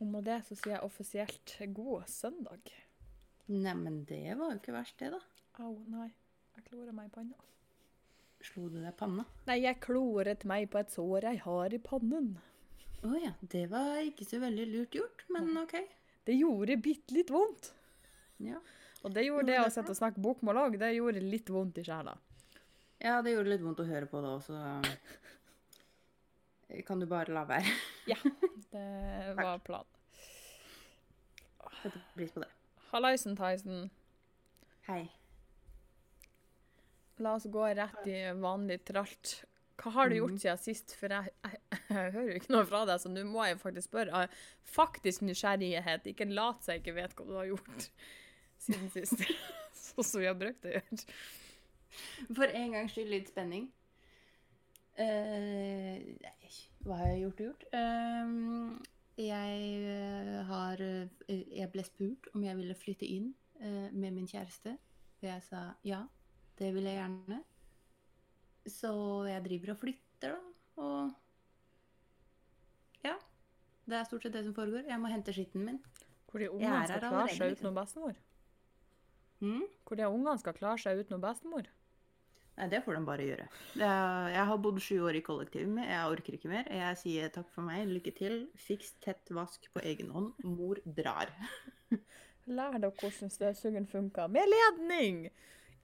Og med det så sier jeg offisielt god søndag. Neimen, det var jo ikke verst, det, da. Au, nei. Jeg klorer meg i panna. Slo du deg panna? Nei, jeg kloret meg på et sår jeg har i pannen. Å ja, det var ikke så veldig lurt gjort, men OK. Det gjorde bitte litt vondt. Ja. Og det gjorde Gjorde det å det sitte og snakke bokmål òg. Det gjorde litt vondt i sjela. ja, det gjorde litt vondt å høre på det også. Kan du bare la være? Ja, det var planen. Setter pris på det. Hallaisen, Tyson. Hei. La oss gå rett i vanlig tralt. Hva har du gjort siden sist? For jeg, jeg, jeg hører jo ikke noe fra deg, så nå må jeg faktisk spørre. Faktisk nysgjerrighet. Ikke lat seg ikke vet hva du har gjort siden sist. Sånn som vi har brukt å gjøre. For en gangs skyld litt spenning. Eh, nei, hva har jeg gjort og gjort? Ehm, jeg eh, har eh, Jeg ble spurt om jeg ville flytte inn eh, med min kjæreste. Og jeg sa ja, det vil jeg gjerne. Så jeg driver og flytter, da. Og ja. Det er stort sett det som foregår. Jeg må hente skitten min. Hvor de Jeg ungene skal klare seg uten bestemor. Mm? Hvor de ungene skal klare seg uten bestemor. Nei, det får de bare gjøre. Jeg, har bodd sju år i kollektiv med, jeg orker ikke mer. Jeg sier takk for meg, lykke til. Fiks tett vask på egen hånd. Mor drar. Lær dere hvordan støvsugeren funker. Med ledning!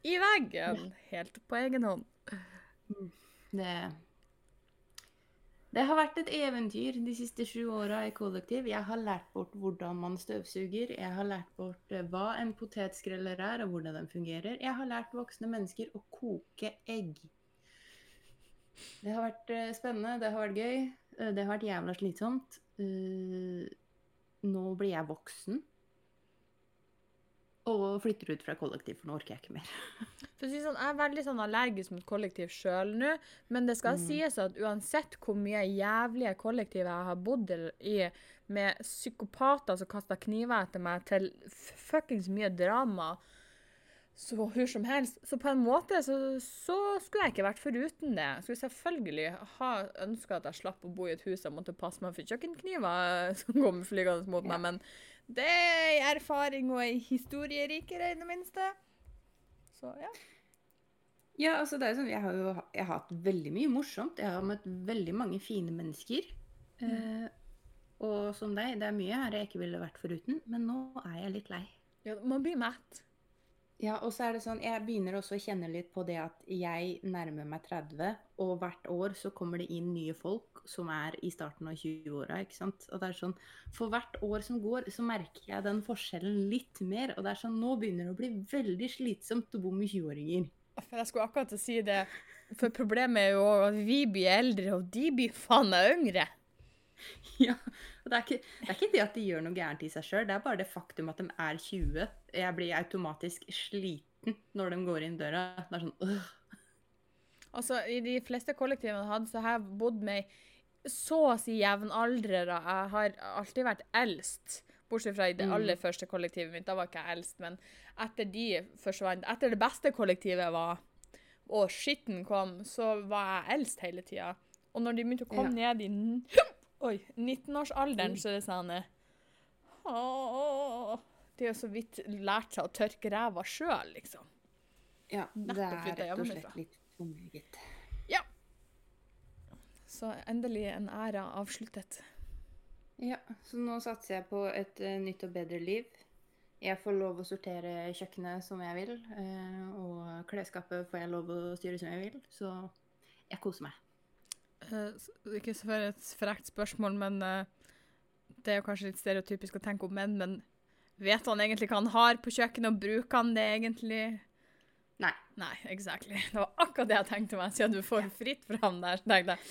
I veggen! Helt på egen hånd. Det, det har vært et eventyr de siste sju åra i kollektiv. Jeg har lært bort hvordan man støvsuger. Jeg har lært bort eh, hva en potetskreller er, og hvordan den fungerer. Jeg har lært voksne mennesker å koke egg. Det har vært eh, spennende, det har vært gøy. eh, Det har vært jævla slitsomt. Nå blir jeg voksen. Og flytter ut fra kollektiv, for nå orker jeg ikke mer. For å si sånn, Jeg er veldig sånn allergisk mot kollektiv sjøl nå, men det skal sies at uansett hvor mye jævlige kollektiv jeg har bodd i, med psykopater som kaster kniver etter meg, til fuckings mye drama, så hvor som helst, så på en måte så, så skulle jeg ikke vært foruten det. Jeg skulle selvfølgelig ha ønska at jeg slapp å bo i et hus jeg måtte passe meg for kjøkkenkniver som kommer flygende mot meg, men det er erfaring og ei historierikere, i det minste. Så ja. Ja, altså det er jo sånn, jeg har jo jeg har hatt veldig mye morsomt. Jeg har møtt veldig mange fine mennesker. Eh, og som deg, det er mye her jeg ikke ville vært foruten, men nå er jeg litt lei. ja man blir mett. Ja, og så er det sånn, jeg begynner også å kjenne litt på det at jeg nærmer meg 30, og hvert år så kommer det inn nye folk som er i starten av 20-åra, ikke sant? Og det er sånn, for hvert år som går, så merker jeg den forskjellen litt mer, og det er sånn, nå begynner det å bli veldig slitsomt å bo med 20-åringer. For jeg skulle akkurat til å si det. For problemet er jo at vi blir eldre, og de blir faen meg yngre. Ja, og det er, ikke, det er ikke det at de gjør noe gærent i seg sjøl, det er bare det faktum at de er 20. Jeg blir automatisk sliten når de går inn døra. Det er sånn øh. Altså, I de fleste kollektivene jeg hadde, så har jeg bodd med så å si jevnaldrere. Jeg har alltid vært eldst. Bortsett fra i det aller første kollektivet mitt. Da var ikke jeg eldst. Men etter de forsvant Etter det beste kollektivet var, og skitten kom, så var jeg eldst hele tida. Og når de begynte å komme ned i Oi, 19-årsalderen, så er det sånn han. Det De har så vidt lært seg å tørke ræva sjøl, liksom. Ja, det er rett og slett litt for gitt. Ja. Så endelig en æra avsluttet. Ja, så nå satser jeg på et uh, nytt og bedre liv. Jeg får lov å sortere kjøkkenet som jeg vil, uh, og klesskapet får jeg lov å styre som jeg vil, så jeg koser meg. Eh, ikke så for et frekt spørsmål, men eh, det er jo kanskje litt stereotypisk å tenke om menn, men vet han egentlig hva han har på kjøkkenet, og bruker han det egentlig? Nei. Nei, exactly. Det var akkurat det jeg tenkte meg, siden du får fritt fram der. tenkte jeg,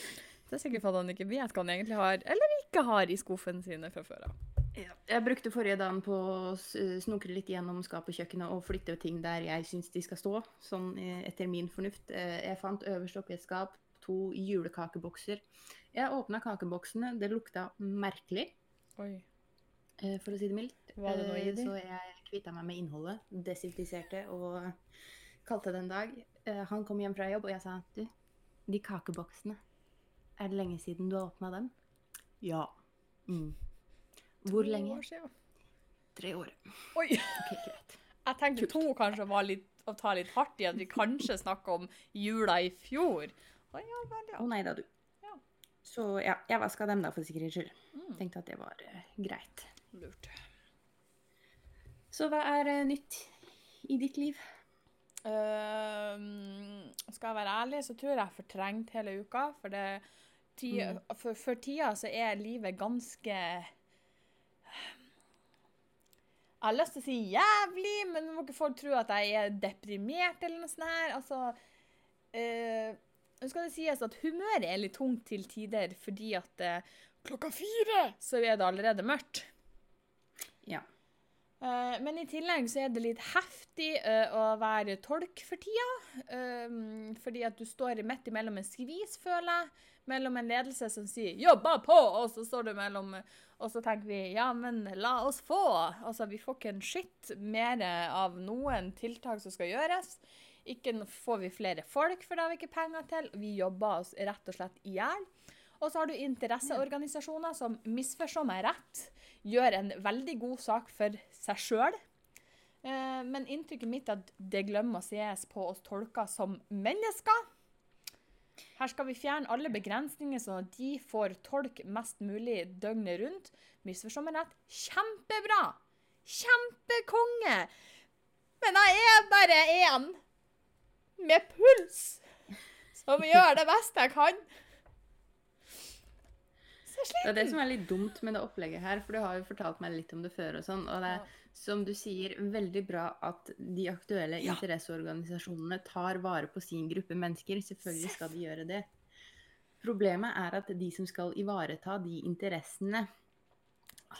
Det er sikkert for at han ikke vet hva han egentlig har, eller ikke har, i skuffene sine fra før av. Jeg brukte forrige dagen på å snokre litt gjennom skapet på kjøkkenet og flytte ting der jeg syns de skal stå, sånn eh, etter min fornuft. Eh, Jeg fant øverst oppi et skap to julekakebokser. Jeg åpna kakeboksene, det lukta merkelig, Oi. eh, for å si det mildt. Var det noe i Eh. Så jeg kvitta meg med innholdet, desinfiserte og kalte det en dag. Eh, Han kom hjem fra jobb, og jeg sa du, de kakeboksene, er det lenge siden du har åpna dem? Ja. Mm. Hvor lenge? lenge? år siden. Tre år. Oi! Okay, greit. Jeg tenkte to kanskje var litt å ta litt hardt i, at vi kanskje snakker om jula i fjor. Å ja vel, ja. Å nei da, du. Ja. Så ja, jeg vaska dem da, for sikkerhets skyld. Mm. Tenkte at det var eh, greit. Lurt. Så hva er eh, nytt i ditt liv? Ehm, skal jeg være ærlig, så tror jeg jeg fortrengte fortrengt hele uka. For, det, ti, Mm. for, for tida så er livet ganske Jeg har lyst til å si jævlig, men nå må ikke folk tro at jeg er deprimert eller noe sånt her. Altså eh, Nå skal det sies at humøret er litt tungt til tider fordi at eh, klokka fire så er det allerede mørkt. Ja. Eh, men i tillegg så er det litt heftig eh, å være tolk for tida. Um, fordi at du står midt imellom en skvis, føler jeg. Mellom en ledelse som sier 'jobba på', og så står du mellom Og så tenker vi 'ja, men la oss få'. Altså, vi får ikke en skitt mer av noen tiltak som skal gjøres. Ikke får vi flere folk, for det har vi ikke penger til. Vi jobber oss rett og slett i hjel. Og så har du interesseorganisasjoner som misforstår meg rett, gjør en veldig god sak for seg sjøl. Eh, men inntrykket mitt er at det glemmer å ses på oss tolker som mennesker. Her skal vi fjerne alle begrensninger, sånn at de får tolk mest mulig døgnet rundt. Misforstå meg rett. Kjempebra! Kjempekonge! Men jeg er bare én med puls som gjør det beste jeg kan. Så jeg Det er det som er litt dumt med det opplegget her, for du har jo fortalt meg litt om det før og sånn, og det er, som du sier, veldig bra at de aktuelle Ja. interesseorganisasjonene tar vare på sin gruppe mennesker. Selvfølgelig skal de gjøre det. Problemet er at de som skal ivareta de interessene,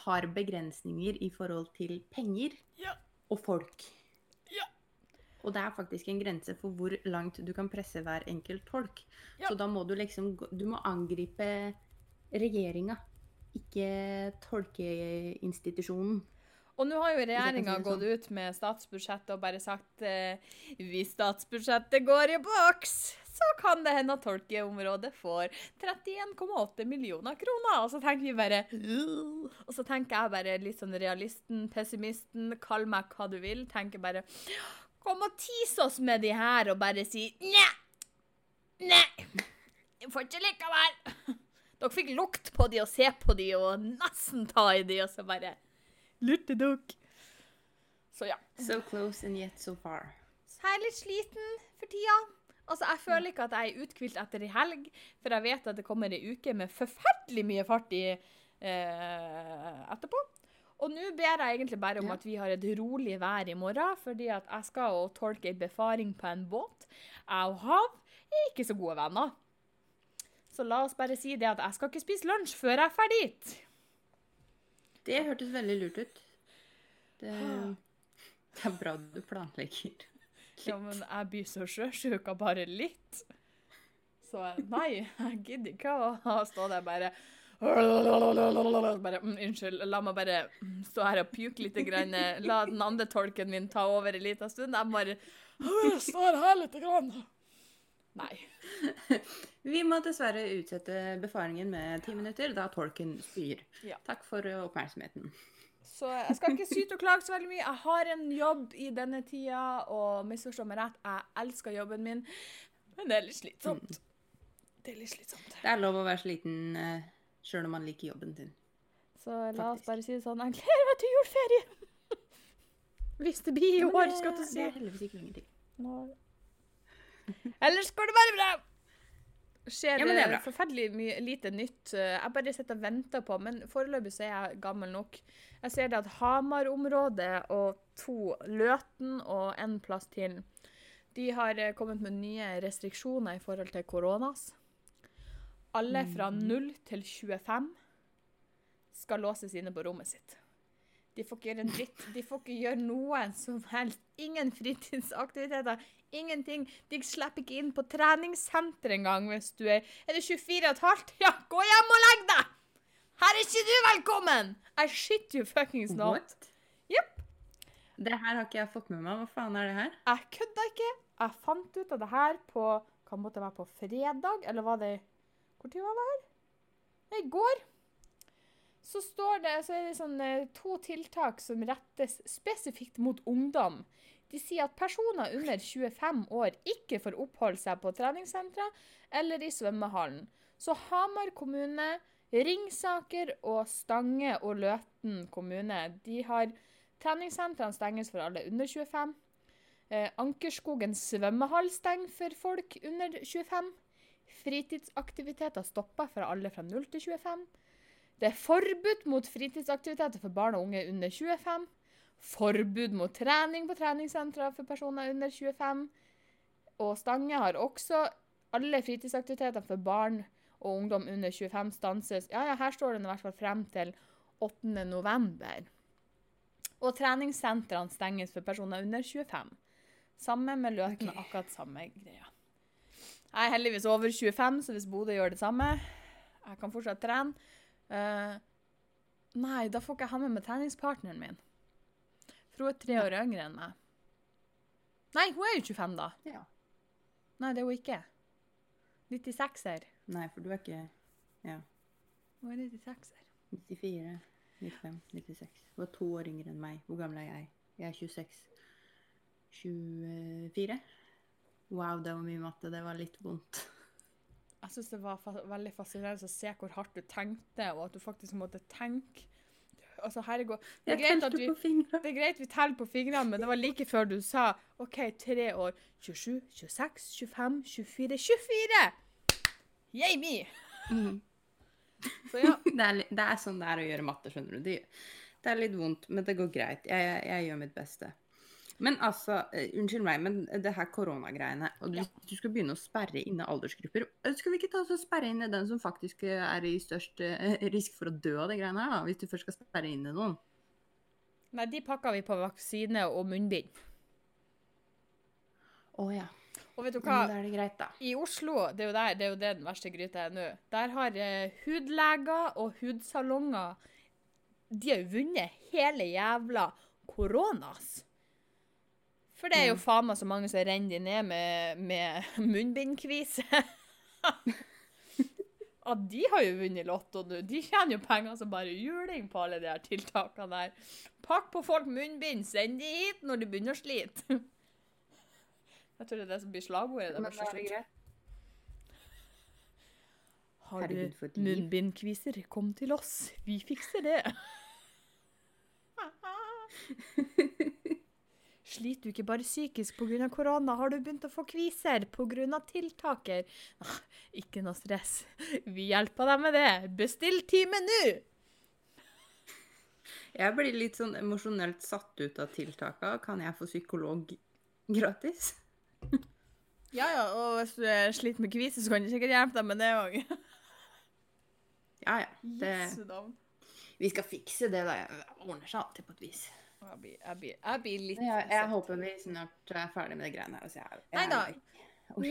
har begrensninger i forhold til penger Ja. og folk. Og det er faktisk en grense for hvor langt du kan presse hver enkelt tolk. Ja. Så da må du liksom Du må angripe regjeringa, ikke tolkeinstitusjonen. Og nå har jo regjeringa det gått sånn. ut med statsbudsjettet og bare sagt eh, hvis statsbudsjettet går i boks, så kan det hende at tolkeområdet får 31,8 millioner kroner. Og så tenker vi bare. Og så tenker jeg bare litt sånn realisten, pessimisten, kall meg hva du vil. Tenker bare Kom og tease oss med de her og bare si nei. Nei. Jeg får ikke likevel. Dere fikk lukt på de og se på de og nesten ta i de, og så bare Lurtedukk. Så ja. So close and yet so far. Så jeg er litt sliten for tida. Altså, Jeg føler ikke at jeg er uthvilt etter ei helg, for jeg vet at det kommer ei uke med forferdelig mye fart i eh, etterpå. Og nå ber jeg egentlig bare om Ja. at vi har et rolig vær i morgen, fordi at jeg skal jo tolke ei befaring på en båt. Jeg og Hav er ikke så gode venner. Så la oss bare si det at jeg skal ikke spise lunsj før jeg er ferdig. Det hørtes veldig lurt ut. Det, det er bra du planlegger. Ja, men jeg blir så sjøsjuk av bare litt. Så nei, jeg gidder ikke å stå der bare bare, mm, Unnskyld, la meg bare mm, stå her og puke litt. Grann. La den andre tolken min ta over en liten stund. Jeg bare «Åh, står her litt. Grann. Nei. Vi må dessverre utsette befaringen med ti minutter, da tolken spyr. Ja. Takk for oppmerksomheten. Så jeg skal ikke syte og klage så veldig mye. Jeg har en jobb i denne tida, og misforstå meg rett, jeg elsker jobben min, men det er litt slitsomt. Det er litt slitsomt. Det er lov å være sliten uh, sjøl om man liker jobben sin. Så la oss Faktisk. bare si det sånn. Jeg gleder meg til juleferie! Hvis det blir i Ja, men år, det- skal du Det si. er heldigvis ikke lenge til. Ellers går det bare bra. Skjer Ja, men det er forferdelig mye lite nytt. Jeg bare sitter og venter på, men foreløpig så er jeg gammel nok. Jeg ser det at Hamar-området og to Løten og en plass til, de har eh, kommet med nye restriksjoner i forhold til koronas. Alle fra Mhm. 0 til 25 skal låses inne på rommet sitt. De får ikke gjøre en dritt. De får ikke gjøre noe som helst. Ingen fritidsaktiviteter. Ingenting. De slipper ikke inn på treningssenter engang hvis du er Er det 24 og et halvt? Ja, gå hjem og legg deg! Her er ikke du velkommen! I shit you fuckings not. Jepp. Det her har ikke jeg fått med meg. Hva faen er det her? Jeg kødda ikke. Jeg fant ut av det her på Kan måtte være på fredag? Eller var det Tid var det her? I går. så står det, så er det sånn, eh, to tiltak som rettes spesifikt mot ungdom. De sier at personer under 25 år ikke får oppholde seg på treningssentre eller i svømmehallen. Så Hamar kommune, Ringsaker og Stange og Løten kommune de har treningssentrene stenges for alle under 25. Eh, Ankerskogen svømmehall stenger for folk under 25. Fritidsaktiviteter stopper for alle fra 0 til 25. Det er forbud mot fritidsaktiviteter for barn og unge under 25. Forbud mot trening på treningssentre for personer under 25. Og Stange har også alle fritidsaktiviteter for barn og ungdom under 25 stanses. Ja, ja, her står det i hvert fall frem til 8. november. Og treningssentrene stenges for personer under 25. Samme med Løten, okay. akkurat samme greia. Jeg er heldigvis over 25, så hvis Bodø gjør det samme Jeg kan fortsatt trene. Uh, nei, da får ikke jeg ha med meg treningspartneren min. For hun er tre år yngre enn meg. Nei, hun er jo 25, da. Ja. Nei, det er hun ikke. 96-er. Nei, for du er ikke Ja. Hun er 96-er. 94, 95, 96. Hun er to år yngre enn meg. Hvor gammel er jeg? Jeg er 26. 24. Wow, det var mye matte. Det var litt vondt. Jeg syns det var fa veldig fascinerende å se hvor hardt du tenkte, og at du faktisk måtte tenke. Altså, herregud. Det er greit at vi det er greit vi teller på fingrene, men det var like før du sa OK, tre år. 27, 26, 25, 24 24! Yay me! Mm. Så ja. Det, er, det er sånn det er å gjøre matte, skjønner du. Det, det er litt vondt, men det går greit. Jeg, jeg, jeg gjør mitt beste. Men altså, eh, unnskyld meg, men det her koronagreiene og du, Ja. du skal begynne å sperre inne aldersgrupper. eh, Skal vi ikke ta oss og sperre inne den som faktisk eh, er i størst eh, risk for å dø av de greiene her, da? Hvis du først skal sperre inne noen. Nei, de pakker vi på vaksine og munnbind. Å ja. Og vet du hva? da er det greit, da. I Oslo, det er jo der, det er jo det den verste gryta er nå, der har eh, hudleger og hudsalonger De har jo vunnet hele jævla koronas. For det er jo Mm. faen meg så mange som renner de ned med, med munnbindkvise. Ja, de har jo vunnet Lotto nå. De tjener jo penger som bare juling på alle de her tiltakene der. Pakk på folk munnbind, send de hit når de begynner å slite. Jeg tror det er det som blir slagordet. Men da er det greit. Har du munnbindkviser, kom til oss. Vi fikser det. Sliter du ikke bare psykisk pga. korona? Har du begynt å få kviser pga. tiltaker? Ah, Ikke noe stress. Vi hjelper deg med det. Bestill time nå! Jeg blir litt sånn emosjonelt satt ut av tiltaka. Kan jeg få psykolog gratis? Ja, ja, og hvis du er sliter med kvise, så kan du sikkert hjelpe deg med det òg. Ja ja. Det, vi skal fikse det, da. Det ordner seg alltid på et vis. Jeg blir, jeg blir, jeg blir litt Jeg, jeg sett. håper vi snart er ferdig med de greiene her. Altså, jeg, Neida. jeg Nå.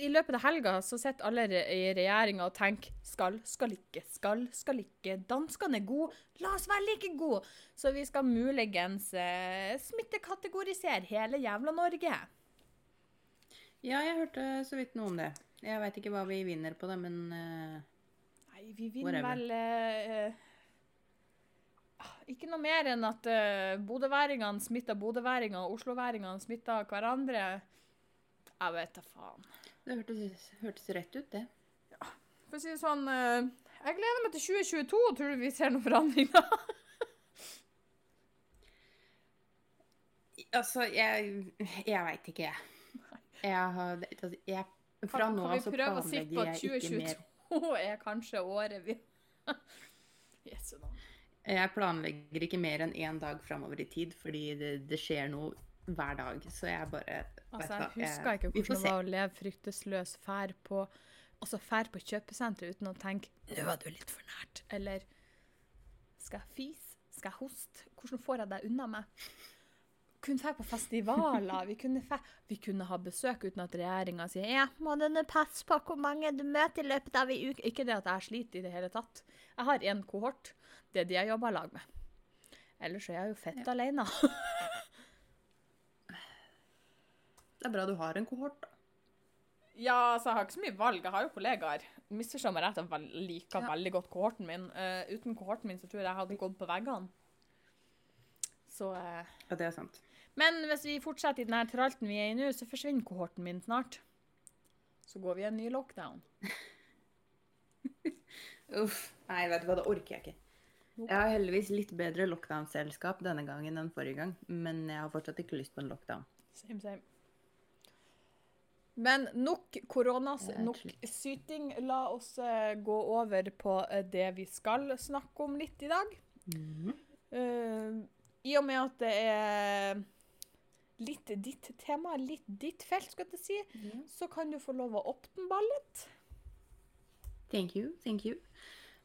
I løpet av helga så sitter alle i regjeringa og tenker skal, skal ikke, skal, skal ikke. Danskene er gode, la oss være like gode. Så vi skal muligens eh, smittekategorisere hele jævla Norge. Ja, jeg hørte så vidt noe om det. Jeg veit ikke hva vi vinner på det, men eh, Nei, vi vinner Whatever. vel eh, ah, Ikke noe mer enn at uh, bodøværingene smitta bodøværinger, og osloværingene smitta hverandre. Jeg vet da faen. det hørtes, hørtes rett ut, det. For å si det sånn, uh, jeg gleder meg til 2022. Tror du vi ser noen forandringer? Altså, jeg Jeg veit ikke, jeg. Jeg har jeg, Fra nå kan vi prøve å si på at jeg ikke mer 2022 er kanskje året vi Jesu navn. Jeg planlegger ikke mer enn én dag framover i tid, fordi det, det skjer noe hver dag. Så jeg bare Altså, jeg husker ikke hvordan det var å leve fryktesløs fær på Altså fær på kjøpesenteret uten å tenke 'Nå var du litt for nært', eller 'Skal jeg fise? Skal jeg hoste? Hvordan får jeg deg unna meg?' Kunne dra på festivaler. Vi kunne, fe vi kunne ha besøk uten at regjeringa sier 'Ja, må du nå passe på hvor mange du møter i løpet av ei uke'. Ikke det at jeg sliter i det hele tatt. Jeg har én kohort. Det er de jeg jobber i lag med. Ellers er jeg jo fett Ja. alene. Det er bra du har en kohort, da. Ja, så jeg har ikke så mye valg. Jeg har jo kollegaer. Misforstå meg rett, jeg liker Ja. veldig godt kohorten min. Uh, uten kohorten min så tror jeg jeg hadde gått på veggene. Så uh, Ja, det er sant. Men hvis vi fortsetter i denne tralten vi er i nå, så forsvinner kohorten min snart. Så går vi i en ny lockdown. Uff. Nei, vet du hva, det orker jeg ikke. Jeg har heldigvis litt bedre lockdown-selskap denne gangen enn forrige gang, men jeg har fortsatt ikke lyst på en lockdown. Same, same. Men nok koronas, nok syting. La oss eh, gå over på eh, det vi skal snakke om litt i dag. Mm -hmm. uh, I og med at det er litt ditt tema, litt ditt felt, skal jeg si, så kan du få lov å åpne ballet. Thank you, thank you.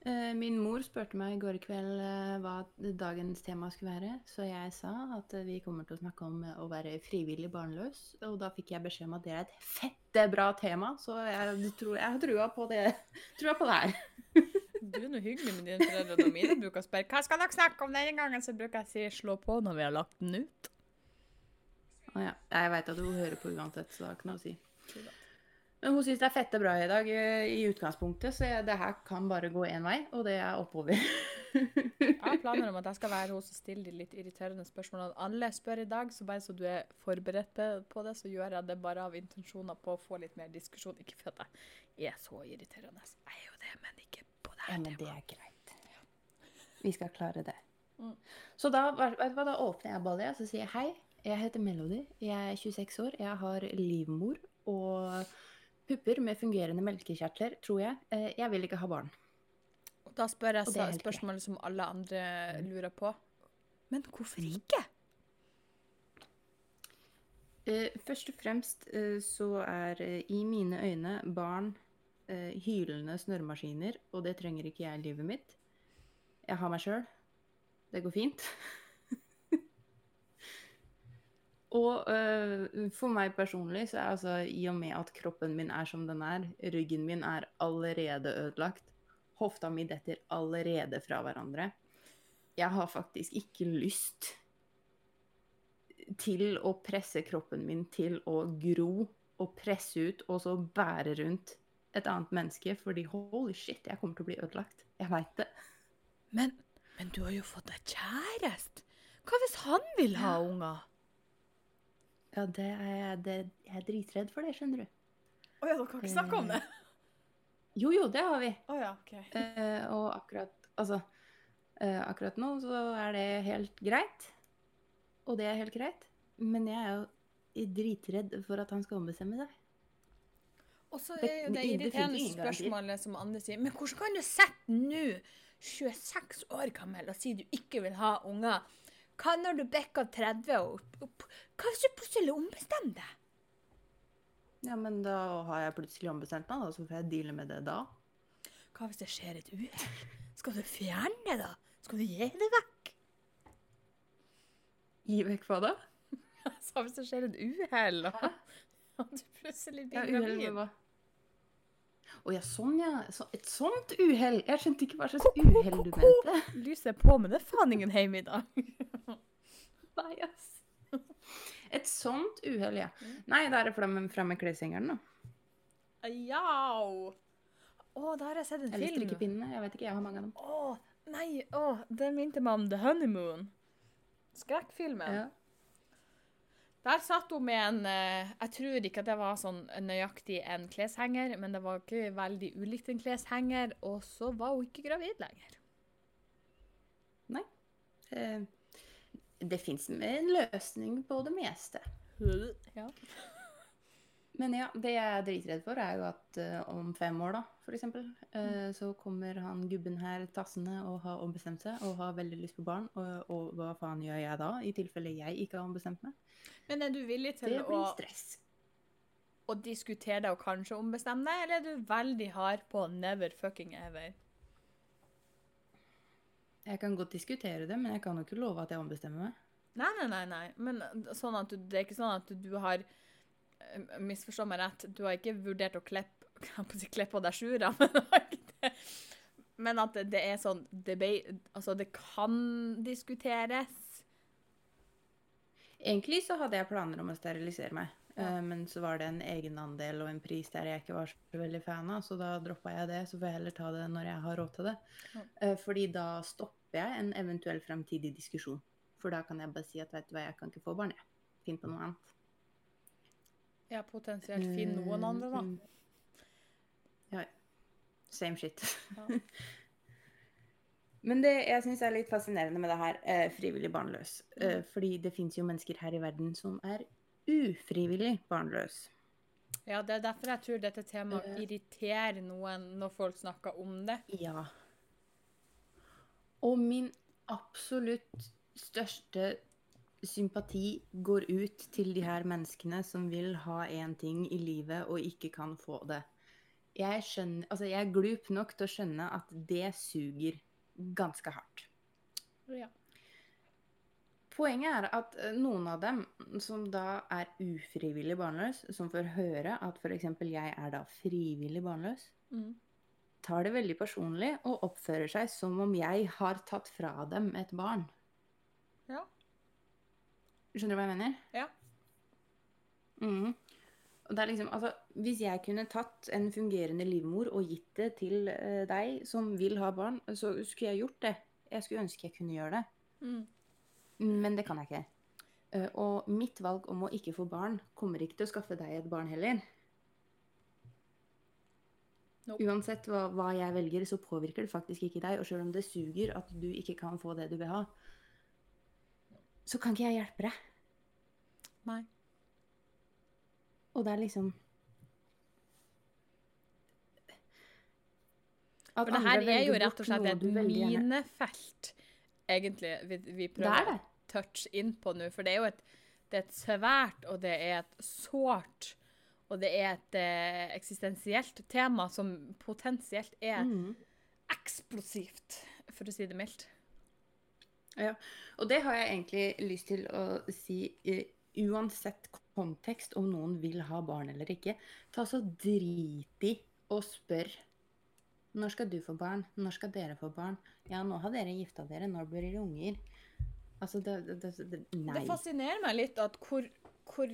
Eh, min mor spurte meg i går kveld eh, hva dagens tema skulle være, så jeg sa at vi kommer til å snakke om eh, å være frivillig barnløs, og da fikk jeg beskjed om at det er et fette bra tema, så jeg, tror, jeg har trua på det, trua på det her. Du er noe hyggelig med dine foreldre. Og mine bruker å spørre hva skal dere snakke om denne gangen, så bruker jeg å si slå på når vi har lagt den ut. Ja. Jeg veit at hun hører på uansett, så det har ikke noe å si. Men hun syns det er fette bra i dag i utgangspunktet, så jeg, det her kan bare gå én vei, og det er oppover. Jeg har planer om at jeg skal være hos og stille de litt irriterende spørsmålene alle spør i dag, så bare så du er forberedt på det, så gjør jeg det bare av intensjoner på å få litt mer diskusjon. Ikke for at jeg er så irriterende. Jeg er jo det, men ikke på det Ja, men det er greit. Vi skal klare det. Mm. Så da, da åpner jeg ballet, og så sier jeg hei. Jeg heter Melody. Jeg er 26 år. Jeg har livmor og pupper med fungerende melkekjertler, tror jeg. Eh, Jeg vil ikke ha barn. Og da spør jeg så- spørsmålet som alle andre lurer på. Men hvorfor ikke? Eh, Først og fremst eh, så er i mine øyne barn hylende snørrmaskiner, og det trenger ikke jeg i livet mitt. Jeg har meg sjøl. Det går fint. og eh, for meg personlig så er altså i og med at kroppen min er som den er, ryggen min er allerede ødelagt, hofta mi detter allerede fra hverandre. Jeg har faktisk ikke lyst til å presse kroppen min til å gro og presse ut og så bære rundt et annet menneske, fordi holy shit, jeg kommer til å bli ødelagt. Jeg veit det. Men, men du har jo fått deg kjæreste. Hva hvis han vil ha unger? Ja, det er det, jeg er dritredd for det, skjønner du. Å ja, dere har ikke snakka om det? Jo, jo, det har vi. Oh, ja, OK. Eh, og akkurat Altså, eh, akkurat nå så er det helt greit. Og det er helt greit. Men jeg er jo dritredd for at han skal ombestemme seg. Og så er jo det irriterende spørsmålet som andre sier. Men hvordan kan du sitte nå, 26 år gammel, og si du ikke vil ha unger? Hva når du bikker 30 og Hva hvis du plutselig ombestemmer deg? Ja, men da har jeg plutselig ombestemt meg, da, så får jeg deale med det da. Hva hvis det skjer et uhell? Skal du fjerne det, da? Skal du gi det vekk? Gi vekk hva da? Altså, hvis det skjer et uhell, og og du plutselig blir gravid Ja, Å ja, sånn ja. Så, et sånt uhell. Jeg skjønte ikke hva slags uhell du mente. Lyset er på, men det er faen ingen hjemme i dag. Nei, ass. Et sånt uhell, ja. Nei, da er det flammen fra med kleshengeren, da. Jau! Å, da har jeg sett en Eller film. strikkepinnene. Jeg vet ikke, jeg har mange av dem. Å, nei, å, det minte meg om The Honeymoon. Skrekkfilmen. Ja. Der satt hun med en eh, Jeg tror ikke at det var sånn nøyaktig en kleshenger, men det var ikke veldig ulikt en kleshenger, og så var hun ikke gravid lenger. Eh, Det fins en løsning på det meste. Ja. Men ja, det jeg er dritredd for, er jo at uh, om fem år, da, for eksempel, mm. så kommer han gubben her tassende og har ombestemt seg og har veldig lyst på barn. Og, og hva faen gjør jeg da, i tilfelle jeg ikke har ombestemt meg? Men er du villig til å, å diskutere det og kanskje ombestemme deg, eller er du veldig hard på never fucking ever? Jeg kan godt diskutere det, men jeg kan jo ikke love at jeg ombestemmer meg. Nei, nei, nei. nei. Men sånn at du, det er ikke sånn at du har eh, Misforstå meg rett, du har ikke vurdert å kleppe klepp deg sjura, men, men at det er sånn debate, Altså, det kan diskuteres. Egentlig så hadde jeg planer om å sterilisere meg. Ja. Eh, men så var det en egenandel og en pris der jeg ikke var så veldig fan av, så da droppa jeg det. Så får jeg heller ta det når jeg har råd til det. Ja. Eh, fordi da stopper jeg en eventuell fremtidig diskusjon. For da kan jeg bare si at vet du hva, jeg kan ikke få barn, jeg. Finn på noe annet. Ja, potensielt finn noen andre, da. Mm. Ja. Same shit. Ja. Men det jeg syns er litt fascinerende med det her, eh, frivillig barnløs. Eh, fordi det fins jo mennesker her i verden som er ufrivillig barnløs. Ja, det er derfor jeg tror dette temaet Eh. irriterer noen når folk snakker om det. Ja. Og min absolutt største sympati går ut til de her menneskene som vil ha én ting i livet og ikke kan få det. Jeg, skjønner, altså jeg er glup nok til å skjønne at det suger ganske hardt. Ja. Poenget er at eh, noen av dem som da er ufrivillig barnløs, som får høre at f.eks. jeg er da frivillig barnløs, Mm. tar det veldig personlig og oppfører seg som om jeg har tatt fra dem et barn. Ja. Skjønner du hva jeg mener? Ja. Mm. Og det er liksom, altså, Hvis jeg kunne tatt en fungerende livmor og gitt det til eh, deg som vil ha barn, så skulle jeg gjort det. Jeg skulle ønske jeg kunne gjøre det. Mm. Men det kan jeg ikke. Eh, Og mitt valg om å ikke få barn kommer ikke til å skaffe deg et barn heller. Nope. Uansett hva, hva jeg velger, så påvirker det faktisk ikke deg. Og selv om det suger at du ikke kan få det du vil ha, så kan ikke jeg hjelpe deg. Nei. Og det er liksom At For det her er jo rett og slett et minefelt, egentlig, vi, vi er prøver å touche inn på nå. For det er jo et, det er et svært, og det er et sårt, og det er et eh, eksistensielt tema som potensielt er mm. eksplosivt, for å si det mildt. Ja, og det har jeg egentlig lyst til å si uh, uansett kontekst om noen vil ha barn eller ikke. Ta så drit i og spør. Når skal du få barn? Når skal dere få barn? Ja, nå har dere gifta dere. Når blir dere unger? Altså, det, det, det, Nei. Det fascinerer meg litt at hvor, hvor,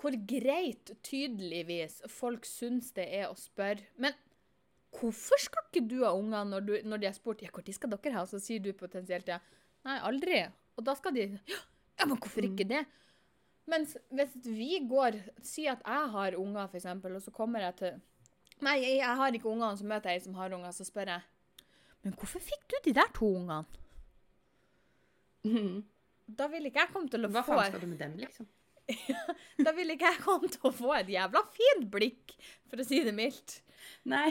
hvor greit, tydeligvis, folk syns det er å spørre. Men hvorfor skal ikke du ha unger når, du, når de har spurt ja, når skal dere ha? Så sier du potensielt ja. Nei, aldri. Og da skal de ja, men hvorfor ikke det? Mens hvis vi går sier at jeg har unger, eksempel, og så kommer jeg til Nei, jeg, jeg har ikke unger, og så møter jeg ei som har unger, så spør jeg Men hvorfor fikk du de der to ungene? Mm. Da vil ikke jeg komme til å Hva få faen skal du med dem, liksom? Da vil ikke jeg komme til å få et jævla fint blikk, for å si det mildt. Nei.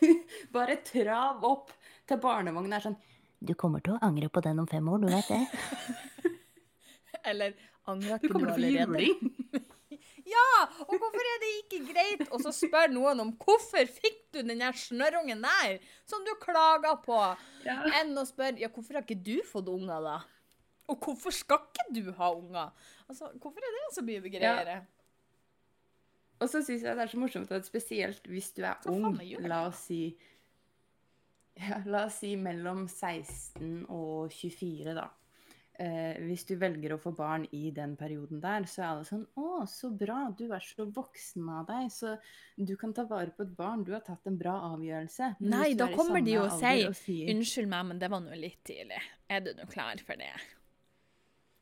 Bare trav opp til barnevognen er sånn Du kommer til å angre på den om fem år, du vet det? Eller angrer Du allerede? du kommer til å få juling. Ja! Og hvorfor er det ikke greit å så spørre noen om hvorfor fikk du den der snørrungen der, som du klager på, Ja. enn å spørre ja, hvorfor har ikke du fått unger, da? Og hvorfor skal ikke du ha unger? Altså, Hvorfor er det så mye greiere? Og så syns jeg det er så morsomt at spesielt hvis du er ung, la oss si ja, La oss si mellom 16 og 24, da. Eh, hvis du velger å få barn i den perioden der, så er alle sånn Å, så bra, du er så voksen av deg, så du kan ta vare på et barn. Du har tatt en bra avgjørelse. Men Nei, da er kommer de jo og sier, Unnskyld meg, men det var nå litt tidlig. Er du nå klar for det?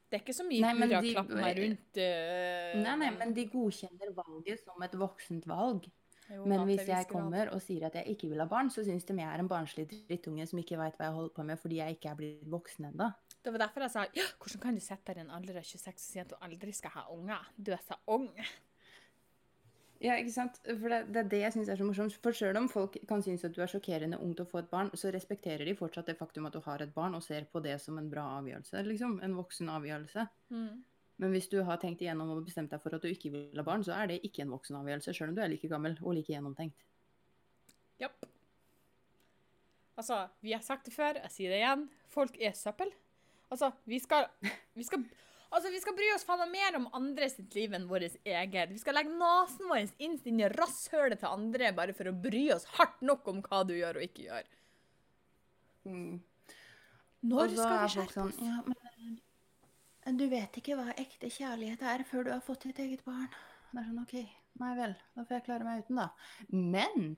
Det er ikke så mye Nei, å klappe meg rundt uh, Nei, nei, men de godkjenner valget som et voksent valg. Jo, Men hvis jeg kommer og sier at jeg ikke vil ha barn, så syns de jeg er en barnslig drittunge som ikke veit hva jeg holder på med fordi jeg ikke er blitt voksen ennå. Det var derfor jeg sa ja, hvordan kan du sitte der i en alder av 26 og si at du aldri skal ha unger? Du er så ung. Ja, ikke sant? For det, det er det jeg syns er så morsomt. For sjøl om folk kan synes at du er sjokkerende ung til å få et barn, så respekterer de fortsatt det faktum at du har et barn, og ser på det som en bra avgjørelse. liksom. En voksen avgjørelse. Mm. Men hvis du har tenkt igjennom og bestemt deg for at du ikke vil ha barn, så er det ikke en voksenavgjørelse, sjøl om du er like gammel og like gjennomtenkt. Japp. Altså, vi har sagt det før, jeg sier det igjen. Folk er søppel. Altså, vi skal, vi skal Altså, vi skal bry oss faen meg mer om andre sitt liv enn vårt eget. Vi skal legge nesen vår inn i rasshølet til andre bare for å bry oss hardt nok om hva du gjør og ikke gjør. Mm. Når Og skal vi skjerpe oss? sånn, Ja, men Du vet ikke hva ekte kjærlighet er før du har fått ditt eget barn. Det er sånn, OK, nei vel, da får jeg klare meg uten, da. Men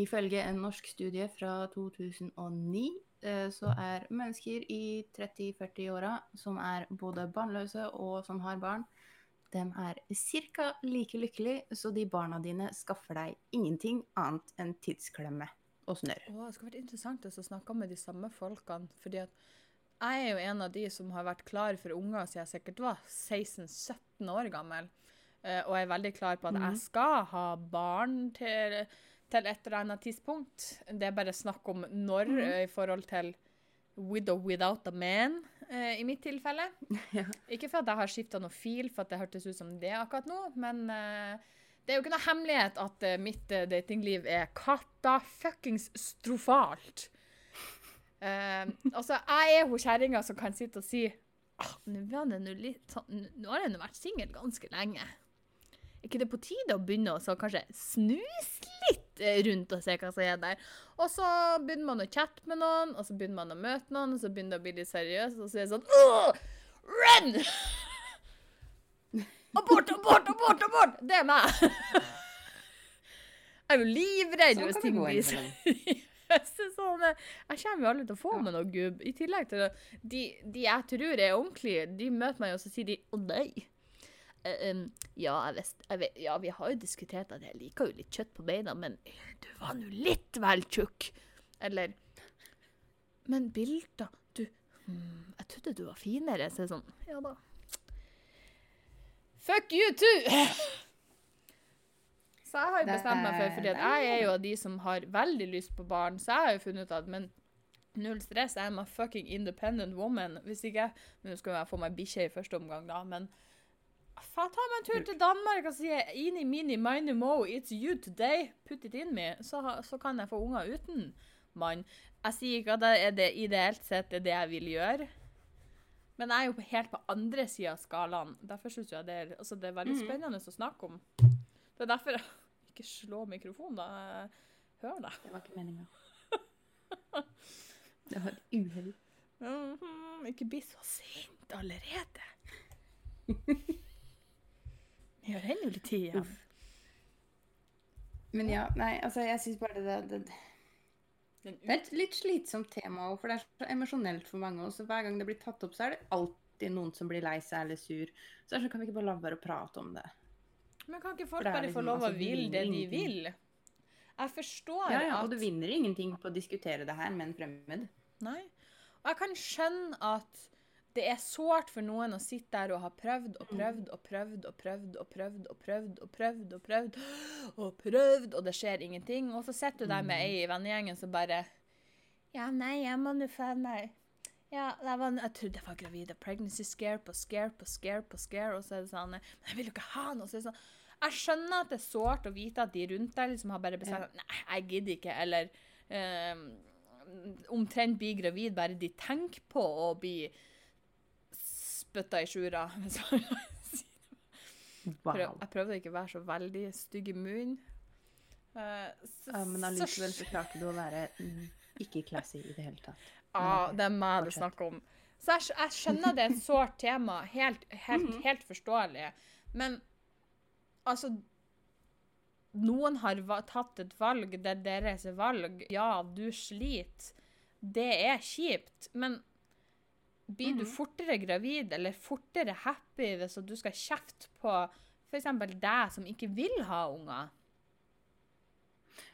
ifølge en norsk studie fra 2009, eh, så er mennesker i 30-40-åra som er både barnløse og som har barn, de er ca. like lykkelige, så de barna dine skaffer deg ingenting annet enn tidsklemme og snørr. Det skulle vært interessant å snakke med de samme folkene. fordi at jeg er jo en av de som har vært klar for unger siden jeg sikkert var 16-17 år gammel. Eh, og jeg er veldig klar på at jeg Mhm. skal ha barn til, til et eller annet tidspunkt. Det er bare snakk om når mm. eh, i forhold til with or without a man, uh, i mitt tilfelle. Ja. Ikke for at jeg har skifta noe fil, for at det hørtes ut som det akkurat nå, men det er jo ikke noe hemmelighet at mitt datingliv er katafuckings strofalt. Eh, altså, jeg er hun kjerringa som kan sitte og si ah, nå sånn, nå- har jeg nå vært singel ganske lenge. Er ikke det på tide å begynne å så kanskje snuse litt eh, rundt og se hva som er der? Og så begynner man å chatte med noen, og så begynner man å møte noen, og så begynner det å bli litt seriøst, og så er det sånn Åh! Run! Abort, abort, abort, abort! Det er meg. Jeg er jo livredd Sånn hvis ting blir innimellom. Seriøse. Sånn, jeg kommer jo aldri til å få med noe gubb. I tillegg til at de, de jeg tror er ordentlige, de møter meg og så sier de 'å nei'. Uh, um, ja, jeg vet, jeg vet, ja, vi har jo diskutert at jeg liker jo litt kjøtt på beina, men du var nå litt vel tjukk. Eller Men bilder Du, hmm, jeg trodde du var finere. Så er det sånn Ja da. Fuck you too! Så jeg har jo bestemt meg for, fordi jeg er jo av de som har veldig lyst på barn, så jeg har jo funnet ut at men null stress, jeg er en fucking independent woman. Hvis ikke Nå skal jeg få meg bikkje i første omgang, da, men faen, ta meg en tur til Danmark og si Ini, mini, mine, mo, it's you today. Put it in me. Så, så kan jeg få unger uten mann. Jeg sier ikke at det er det ideelt sett er det jeg vil gjøre. Men jeg er jo helt på andre sida av skalaen. Derfor syns jeg det er, altså det er veldig Mhm. spennende å snakke om. Det er derfor jeg ikke slå mikrofonen, da. Hør, da. Det var ikke meninga. Det var et uhell. Mhm, ikke bli så sint allerede. Vi har ennå litt tid igjen. Men ja, nei, altså jeg syns bare det, det, det det er et litt slitsomt tema òg, for det er så emosjonelt for mange. Også. hver gang det blir tatt opp, så er det alltid noen som blir lei seg eller sur. Så kan vi ikke bare la være å prate om det? Men kan ikke folk bare få liksom- lov å altså, ville det de vil? Jeg forstår Ja, ja, at Og du vinner ingenting på å diskutere det her med en fremmed. Nei. Og jeg kan skjønne at det er sårt for noen å sitte der og ha prøvd og prøvd og prøvd og prøvd og prøvd og prøvd og prøvd og prøvd og prøvd, og det skjer ingenting. Og så sitter du der med ei i vennegjengen som bare Ja, nei, jeg må nå faen meg ja, var, jeg trodde jeg var gravid. Pregnancy scare på scare på scare på scare. Og så er det sånn Men jeg vil jo ikke ha noe. Så er det sånn, jeg skjønner at det er sårt å vite at de rundt deg liksom har bare bestemt Nei, jeg gidder ikke. Eller um, omtrent bli gravid bare de tenker på å bli spytta i sjura. Wow. Jeg prøvde ikke å være så veldig stygg i munnen. Uh, så- Ja, men allikevel så klarte du å være ikke classy i det hele tatt. Ja, det er meg det er snakk om. Så jeg, jeg skjønner det er et sårt tema. Helt, helt, Mhm. helt forståelig. Men altså Noen har tatt et valg. Det er deres valg. Ja, du sliter. Det er kjipt. Men blir du Mhm. fortere gravid eller fortere happy hvis du skal kjefte på f.eks. deg som ikke vil ha unger?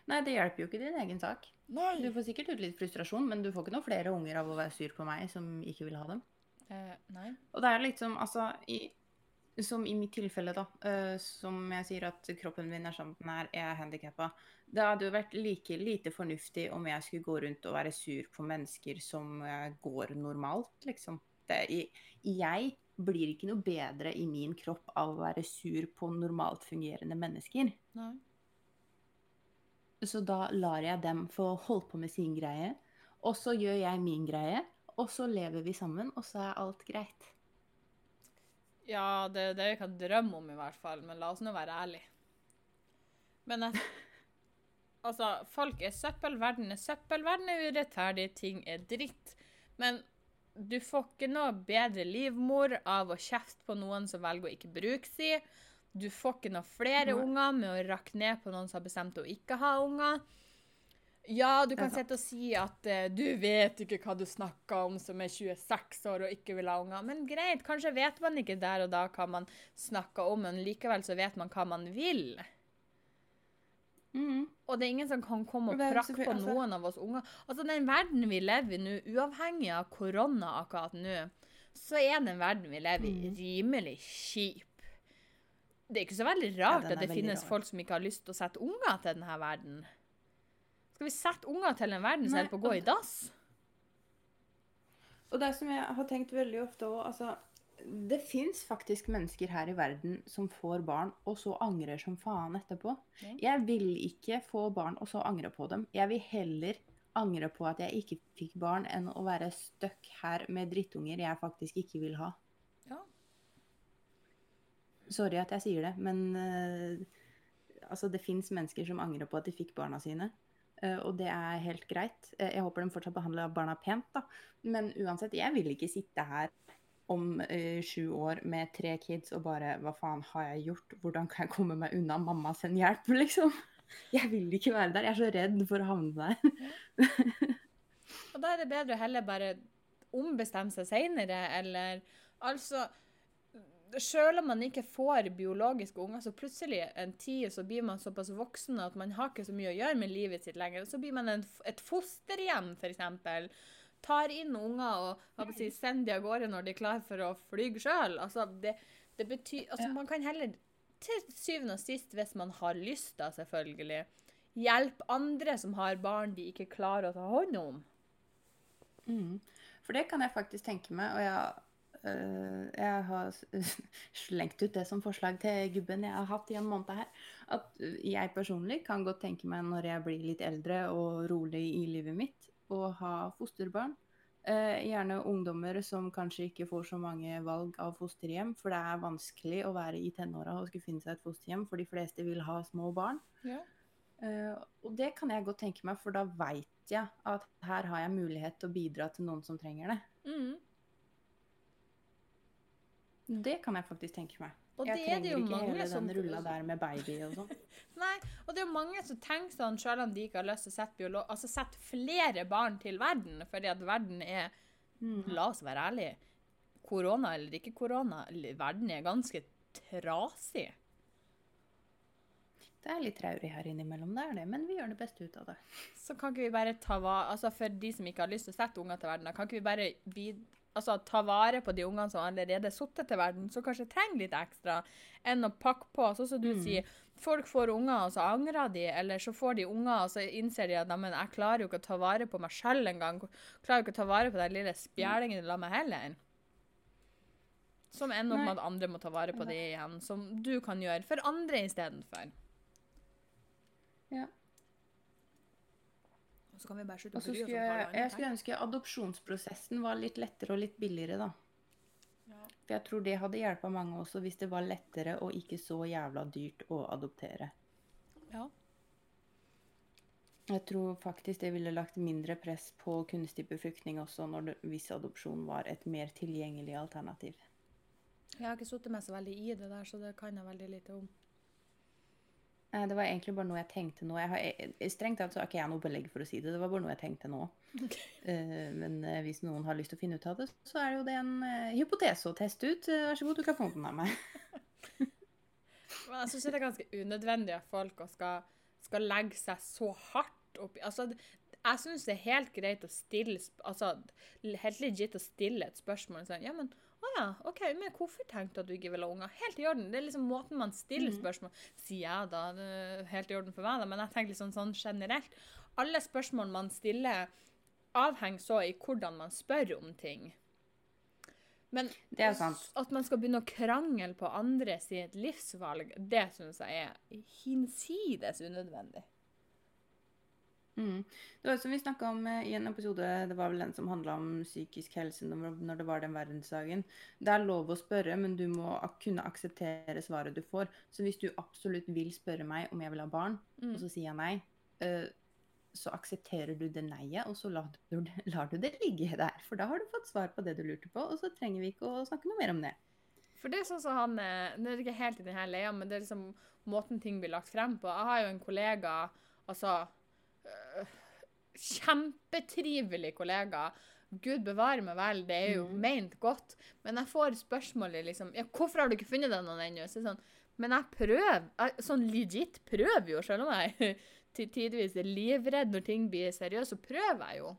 Nei, det hjelper jo ikke din egen sak. Du får sikkert ut litt frustrasjon, men du får ikke noen flere unger av å være sur på meg som ikke vil ha dem. Eh, nei. Og det er liksom, altså, i, som i mitt tilfelle, da, Uh, som jeg sier at kroppen min er som den er, jeg er handikappa. Det hadde jo vært like lite fornuftig om jeg skulle gå rundt og være sur på mennesker som uh, går normalt, liksom. Det, jeg blir ikke noe bedre i min kropp av å være sur på normalt fungerende mennesker. nei. Så da lar jeg dem få holde på med sin greie, og så gjør jeg min greie, og så lever vi sammen, og så er alt greit. Ja, det er det jeg kan drømme om, i hvert fall. Men la oss nå være ærlige. Men jeg, altså, folk er søppel, verden er søppel, verden er urettferdig, ting er dritt. Men du får ikke noe bedre livmor av å kjefte på noen som velger å ikke bruke si. Du får ikke noe flere Nei. unger med å rakke ned på noen som har bestemt å ikke ha unger. Ja, du kan sitte og si at uh, du vet ikke hva du snakker om som er 26 år og ikke vil ha unger. Men greit, kanskje vet man ikke der og da hva man snakker om, men likevel så vet man hva man vil. Mm. Og det er ingen som kan komme og prakke på altså- noen av oss unger. Altså, den verden vi lever i nå, uavhengig av korona akkurat nå, så er den verden vi lever i, Mhm. rimelig kjip. Det er ikke så veldig rart ja, at det finnes rar. folk som ikke har lyst til å sette unger til denne verden. Skal vi sette unger til en verden som er holder på å gå i dass? Og det som jeg har tenkt veldig ofte òg, altså Det fins faktisk mennesker her i verden som får barn, og så angrer som faen etterpå. Jeg vil ikke få barn og så angre på dem. Jeg vil heller angre på at jeg ikke fikk barn, enn å være stuck her med drittunger jeg faktisk ikke vil ha. Sorry at jeg sier det, men uh, altså, det fins mennesker som angrer på at de fikk barna sine. Uh, og det er helt greit. Uh, jeg håper de fortsatt behandler barna pent, da. Men uansett, jeg vil ikke sitte her om sju år med tre kids og bare Hva faen har jeg gjort? Hvordan kan jeg komme meg unna? Mamma, send hjelp, liksom. Jeg vil ikke være der. Jeg er så redd for å havne der. Og da er det bedre å heller bare ombestemme seg seinere, eller altså Selv om man ikke får biologiske unger, så plutselig en tid så blir man såpass voksen at man har ikke så mye å gjøre med livet sitt lenger. Så blir man en, et fosterhjem, f.eks. Tar inn unger og si, sender de av gårde når de er klar for å fly sjøl. Altså, det, det betyr Altså, man kan heller til syvende og sist, hvis man har lyst, da, selvfølgelig, hjelpe andre som har barn de ikke klarer å ta hånd om. Mm. For det kan jeg faktisk tenke meg, og jeg, jeg har slengt ut det som forslag til gubben jeg har hatt i en måned her. At jeg personlig kan godt tenke meg når jeg blir litt eldre og rolig i livet mitt, å ha fosterbarn. Eh, gjerne ungdommer som kanskje ikke får så mange valg av fosterhjem, for det er vanskelig å være i tenåra og skulle finne seg et fosterhjem, for de fleste vil ha små barn. Ja. Eh, og det kan jeg godt tenke meg, for da veit jeg at her har jeg mulighet til å bidra til noen som trenger det. Mm. Det kan jeg faktisk tenke meg. Og jeg er trenger ikke mange hele som den rulla der med baby og sånn. Nei, og det er jo mange som tenker sånn, selv om de ikke har lyst til å sette, biolog... altså sette flere barn til verden, fordi at verden er, Mm. la oss være ærlige, korona eller ikke korona, verden er ganske trasig. Det er litt traurig her innimellom, det er det, men vi gjør det beste ut av det. Så kan ikke vi bare ta hva altså for de som ikke har lyst til å sette unger til verden, kan ikke vi bare bid altså, ta vare på de ungene som allerede er suttet til verden, som kanskje trenger litt ekstra, enn å pakke på, sånn som du Mm. sier, folk får unger, og så angrer de, eller så får de unger, og så innser de at men jeg klarer jo ikke å ta vare på meg selv engang, klarer jo ikke å ta vare på den lille spjælingen la meg heller. Som ender opp med at andre må ta vare på det igjen, som du kan gjøre for andre istedenfor. Ja. Og så kan vi bare slutte å om hva jeg, jeg skulle ønske adopsjonsprosessen var litt lettere og litt billigere, da. Ja. For jeg tror det hadde hjulpet mange også, hvis det var lettere og ikke så jævla dyrt å adoptere. Ja. Jeg tror faktisk det ville lagt mindre press på kunstig befruktning også, når det, hvis adopsjon var et mer tilgjengelig alternativ. Jeg har ikke sittet meg så veldig i det der, så det kan jeg veldig lite om. Nei, Det var egentlig bare noe jeg tenkte nå. Jeg har, jeg- strengt tatt så har ikke jeg noe belegg for å si det. Det var bare noe jeg tenkte nå. Eh, men eh, hvis noen har lyst til å finne ut av det, så er det jo det en uh, hypotese å teste ut. Uh, vær så god, du kan få den av meg. Men jeg syns det er ganske unødvendig at folk skal, skal legge seg så hardt opp i Altså, jeg syns det er helt greit å stille Altså, helt legit å stille et spørsmål sånn Ja, men å ja, OK, men hvorfor tenkte du at du ikke ville ha unger? Helt i orden. Det er liksom måten man stiller Mhm. spørsmål Sier jeg da, det er helt i orden for meg, da, men jeg tenker liksom sånn generelt. Alle spørsmål man stiller, avhenger så i hvordan man spør om ting. Men Det sant. at man skal begynne å krangle på andre sitt livsvalg, det syns jeg er hinsides unødvendig. Mm. Det var som vi snakka om eh, i en episode, det var vel den som handla om psykisk helse når det var den verdensdagen. Det er lov å spørre, men du må kunne akseptere svaret du får. Så hvis du absolutt vil spørre meg om jeg vil ha barn, Mm. og så sier jeg nei, eh, så aksepterer du det nei-et, og så lar du, det- lar du det ligge der. For da har du fått svar på det du lurte på, og så trenger vi ikke å snakke noe mer om det. For det er sånn som han eh, Det er ikke helt i denne leia, men det er liksom måten ting blir lagt frem på. Jeg har jo en kollega, altså Kjempetrivelig kollega. Gud bevare meg vel, det er jo mm. ment godt. Men jeg får spørsmålet liksom Ja, hvorfor har du ikke funnet deg noen ennå? Så sånn, men jeg prøver. Jeg, sånn legit prøver jo, selv om jeg til tidvis er livredd når ting blir seriøst, så prøver jeg jo.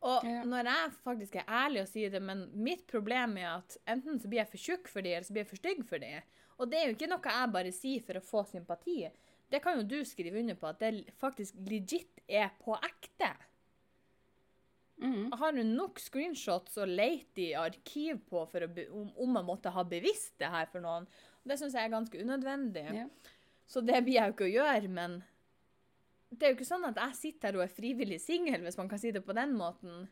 Og Ja. når jeg faktisk er ærlig og sier det, men mitt problem er at enten så blir jeg for tjukk for de, eller så blir jeg for stygg for de. Og det er jo ikke noe jeg bare sier for å få sympati. Det kan jo du skrive under på, at det faktisk legit er på ekte. Mm. Har du nok screenshots å leite i arkiv på be, om, om jeg måtte ha bevisst det her for noen. Det syns jeg er ganske unødvendig. Yeah. Så det blir jeg jo ikke å gjøre, men det er jo ikke sånn at jeg sitter her og er frivillig singel, hvis man kan si det på den måten.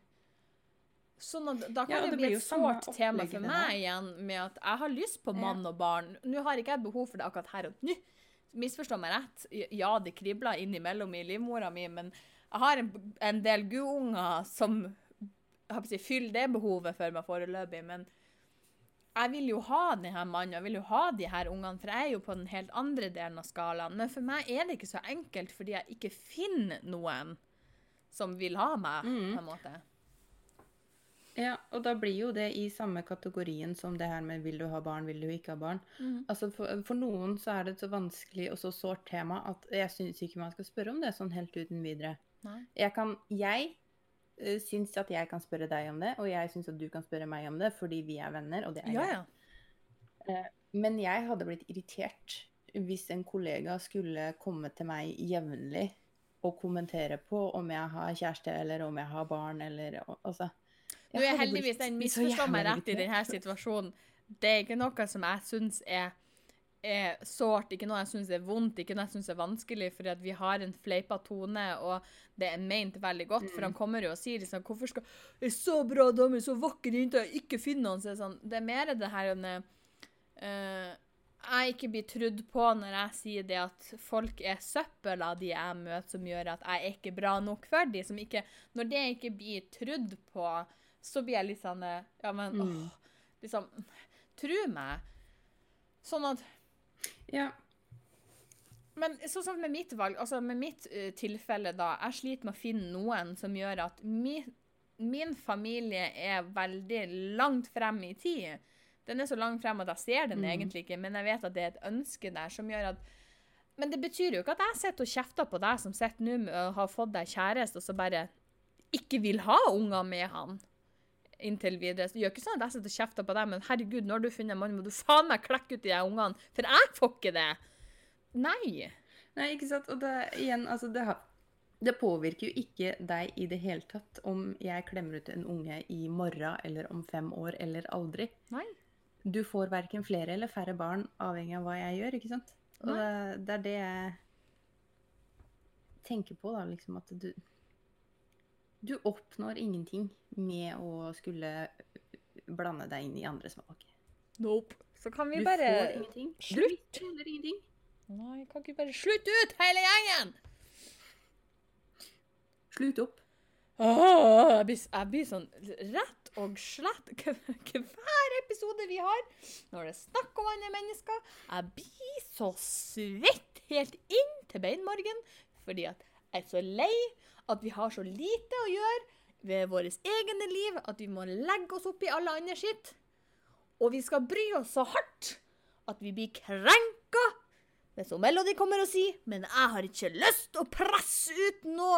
Sånn at Da kan ja, det, det bli et sårt tema for meg igjen, med at jeg har lyst på mann og barn. Nå har ikke jeg behov for det akkurat her og nå. Misforstå meg rett. Ja, det kribler innimellom i livmora mi, men jeg har en, en del gudunger som si, fyller det behovet for meg foreløpig. Men jeg vil jo ha denne mannen, jeg vil jo ha de her ungene, for jeg er jo på den helt andre delen av skalaen. Men for meg er det ikke så enkelt, fordi jeg ikke finner noen som vil ha meg, mm. på en måte. Ja, og da blir jo det i samme kategorien som det her med vil du ha barn, vil du ikke ha barn. Altså for, for noen så er det et så vanskelig og så sårt tema at jeg syns ikke man skal spørre om det sånn helt uten videre. Nei. Jeg kan Jeg uh, syns at jeg kan spørre deg om det, og jeg syns at du kan spørre meg om det fordi vi er venner, og det er Ja, greit. ja. Men jeg hadde blitt irritert hvis en kollega skulle komme til meg jevnlig og kommentere på om jeg har kjæreste, eller om jeg har barn, eller altså Nå er heldigvis den misforstår misforstå meg rett i denne situasjonen. Det er ikke noe som jeg syns er, er sårt, ikke noe jeg syns er vondt, ikke noe jeg syns er vanskelig, fordi vi har en fleipa tone, og det er ment veldig godt. For han kommer jo og sier liksom Hvorfor skal Ei så bra dame, så vakker jente, jeg ikke finner han, så er det sånn Det er mer det her enn uh, jeg ikke blir trudd på når jeg sier det at folk er søppel av de jeg møter, som gjør at jeg er ikke bra nok for de, som ikke, Når det ikke blir trudd på, så blir jeg litt sånn eh, Ja, men Mm. åh, liksom Tru meg. Sånn at Ja. Men sånn som med mitt valg, altså med mitt uh, tilfelle da, jeg sliter med å finne noen som gjør at mi, min familie er veldig langt frem i tid. Den er så langt frem at jeg ser den Mm. egentlig ikke, men jeg vet at det er et ønske der som gjør at Men det betyr jo ikke at jeg sitter og kjefter på deg som sitter nå og har fått deg kjæreste, og så bare ikke vil ha unger med han inntil videre. Så det gjør ikke sånn at jeg sitter og kjefter på deg, men herregud, når du finner en mann, må du faen meg klekke ut de ungene, for jeg får ikke det. Nei. Nei, ikke sant. Og det, igjen, altså det, har, det påvirker jo ikke deg i det hele tatt om jeg klemmer ut en unge i morgen eller om fem år eller aldri. Nei. Du får verken flere eller færre barn avhengig av hva jeg gjør, ikke sant? Og det, det er det jeg tenker på, da, liksom at du Du oppnår ingenting med å skulle blande deg inn i andres smaker. Nope. Så kan vi Du bare får ingenting. slutt. Du får ingenting. Nei, kan ikke vi bare slutte ut, hele gjengen? Slutt opp. Åh, jeg, blir, jeg blir sånn rett og slett hver episode vi har, når det er snakk om andre mennesker, jeg blir så svett helt inn til beinmargen, fordi at jeg er så lei at vi har så lite å gjøre ved vårt egne liv, at vi må legge oss opp i alle andre sitt. Og vi skal bry oss så hardt at vi blir krenka hvis Melody kommer og sier, men jeg har ikke lyst å presse ut noe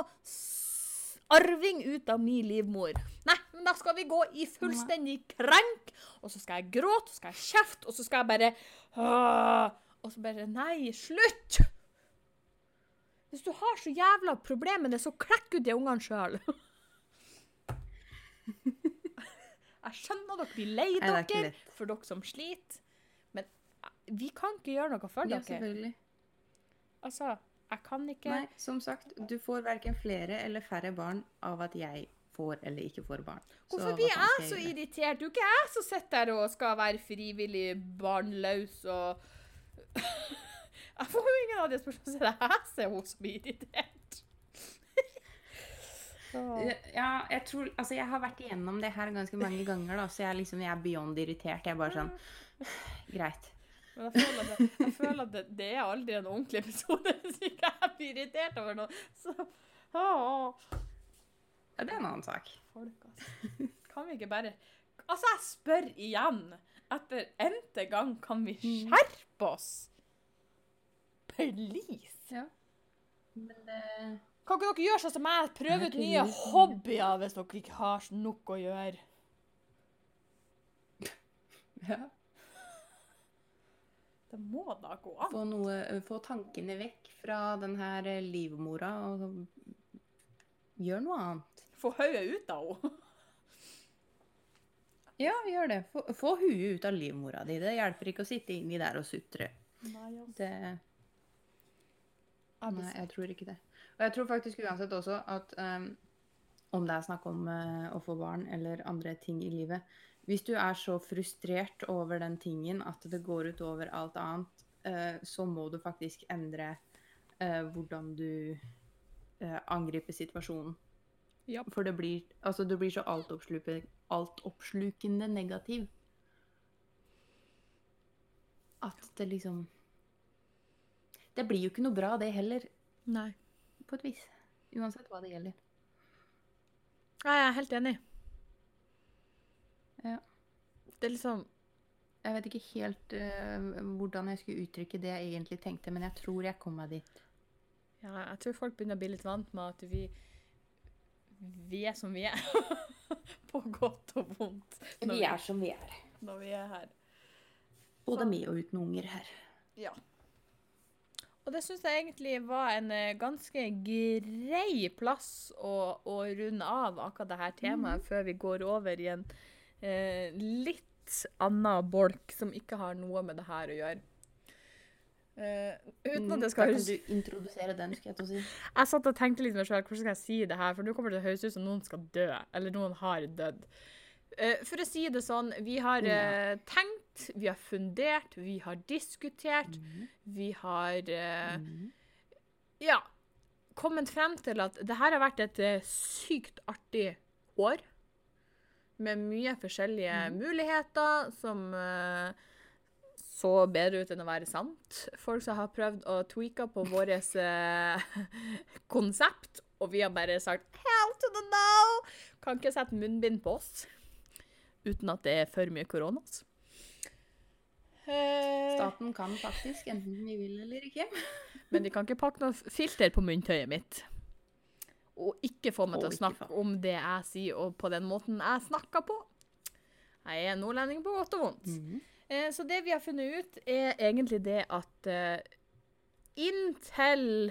arving ut av min livmor. Nei, men da skal vi gå i fullstendig krenk, og så skal jeg gråte, og så skal jeg kjefte, og så skal jeg bare «Åh», Og så bare Nei, slutt! Hvis du har så jævla problem med det, så klekk ut de ungene sjøl. Jeg skjønner dere blir lei er dere for dere som sliter, men vi kan ikke gjøre noe for Ja, dere. selvfølgelig. Altså, jeg kan ikke Nei, som sagt, du får verken flere eller færre barn av at jeg får eller ikke får barn. Hvorfor blir jeg så irritert? Du er ikke jeg som sitter der og skal være frivillig barnløs og Jeg får jo ingen av de spørsmålene, så det her jeg som er hun som irritert. Ja, jeg tror Altså, jeg har vært igjennom det her ganske mange ganger, da, så jeg, liksom, jeg er beyond irritert. Jeg er bare sånn Greit. Men jeg føler, at, det, jeg føler at det, det er aldri en ordentlig episode hvis ikke jeg blir irritert over noe. Så åh, Ja, det er en annen sak. folk, altså. Kan vi ikke bare Altså, jeg spør igjen. Etter n-te gang, kan vi skjerpe oss? Please. Ja. Men det Kan ikke dere gjøre sånn som meg? Prøve ut nye hobbyer hvis dere ikke har nok å gjøre. ja. Det må da gå an. Få, noe, få tankene vekk fra den her livmora, og gjør noe annet. Få hodet ut av henne. Ja, gjør det. Få, få huet ut av livmora di. Det hjelper ikke å sitte inni der og sutre. Nei, altså. Det Nei, jeg tror ikke det. Og jeg tror faktisk uansett også at um, om det er snakk om uh, å få barn eller andre ting i livet Hvis du er så frustrert over den tingen at det går ut over alt annet, uh, så må du faktisk endre uh, hvordan du angriper situasjonen. Ja. For det blir, altså, du blir så altoppslukende, alt negativ at det liksom Det blir jo ikke noe bra, det heller, Nei. på et vis. Uansett hva det gjelder. Nei, jeg er helt enig. Ja. Det er liksom Jeg vet ikke helt uh, hvordan jeg skulle uttrykke det jeg egentlig tenkte, men jeg tror jeg kom meg dit. Ja, jeg tror folk begynner å bli litt vant med at vi Vi er som vi er. På godt og vondt. Vi er som vi er. når vi er her. Både med og uten unger her. Ja. Og det syns jeg egentlig var en eh, ganske grei plass å, å runde av akkurat det her temaet, før vi går over i en eh, litt annen bolk som ikke har noe med det her å gjøre. Uh, uten at det skal Mm, høres kan du introdusere den, skal jeg til å si. Jeg satt og tenkte litt meg selv, hvordan skal jeg si det her? For nå kommer det til å høres ut som noen skal dø, eller noen har dødd. Uh, for å si det sånn, vi har uh, tenkt, vi har fundert, vi har diskutert, vi har eh, Mhm. ja, kommet frem til at det her har vært et eh, sykt artig år. Med mye forskjellige muligheter som eh, så bedre ut enn å være sant. Folk som har prøvd å tweake på vårt eh, konsept, og vi har bare sagt 'hell to the no'. Kan ikke sette munnbind på oss uten at det er for mye korona. altså. Eh, Staten kan faktisk, enten vi vil eller ikke. Men de kan ikke pakke noe filter på munntøyet mitt. Og ikke få meg til Å, snakke om det jeg sier, og på den måten jeg snakker på. Jeg er nordlending på godt og vondt. Mhm. Eh, så det vi har funnet ut, er egentlig det at eh, inntil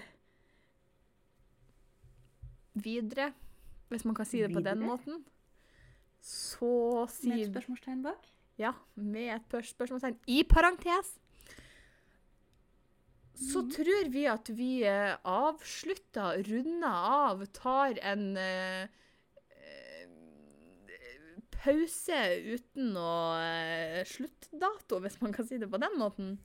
videre, hvis man kan si det på den måten, så sier Med et spørsmålstegn bak. Ja, med et pør- spørsmålstegn i parentes. Så mm. tror vi at vi eh, avslutter, runder av, tar en eh, eh, pause uten å uh, sluttdato, hvis man kan si det på den måten.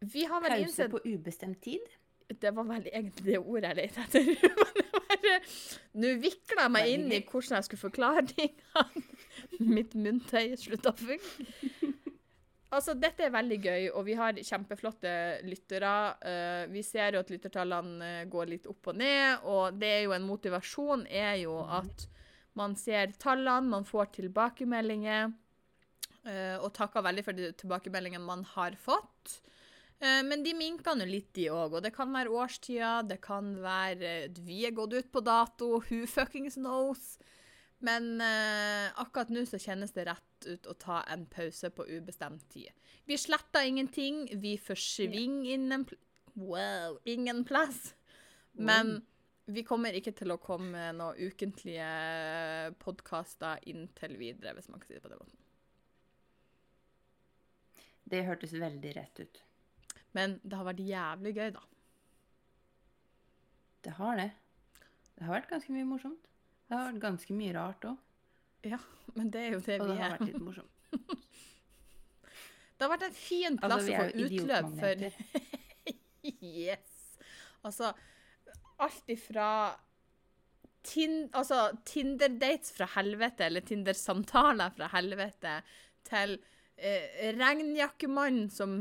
Vi har vel Pause innsett på ubestemt tid. Det var vel egentlig det ordet jeg lette etter. Nå vikla jeg meg inn i hvordan jeg skulle forklare tingene. Mitt munntøy slutta å funke. Altså, dette er veldig gøy, og vi har kjempeflotte lyttere. Uh, vi ser jo at lyttertallene eh, går litt opp og ned, og det er jo en motivasjon er jo at man ser tallene, man får tilbakemeldinger, uh, og takker veldig for de tilbakemeldingene man har fått. Uh, Men de minker nå litt, de òg. Og det kan være årstida, det kan være vi er gått ut på dato, who fuckings knows. Men eh, akkurat nå så kjennes det rett ut å ta en pause på ubestemt tid. Vi sletter ingenting, vi forsvinner innen Wow, ingen plass. Men vi kommer ikke til å komme med noen ukentlige podkaster inntil videre, hvis man kan si det på den måten. Det hørtes veldig rett ut. Men det har vært jævlig gøy, da. Det har det. Det har vært ganske mye morsomt. Det har vært ganske mye rart òg. Ja, men det er jo det Og vi det har er. vært litt morsomt. Det har vært en fin plass Altså, å er få utløp for. Yes! Altså, alt ifra tin, altså, Tinder-dates fra helvete, eller Tinder-samtaler fra helvete, til eh, regnjakkemannen som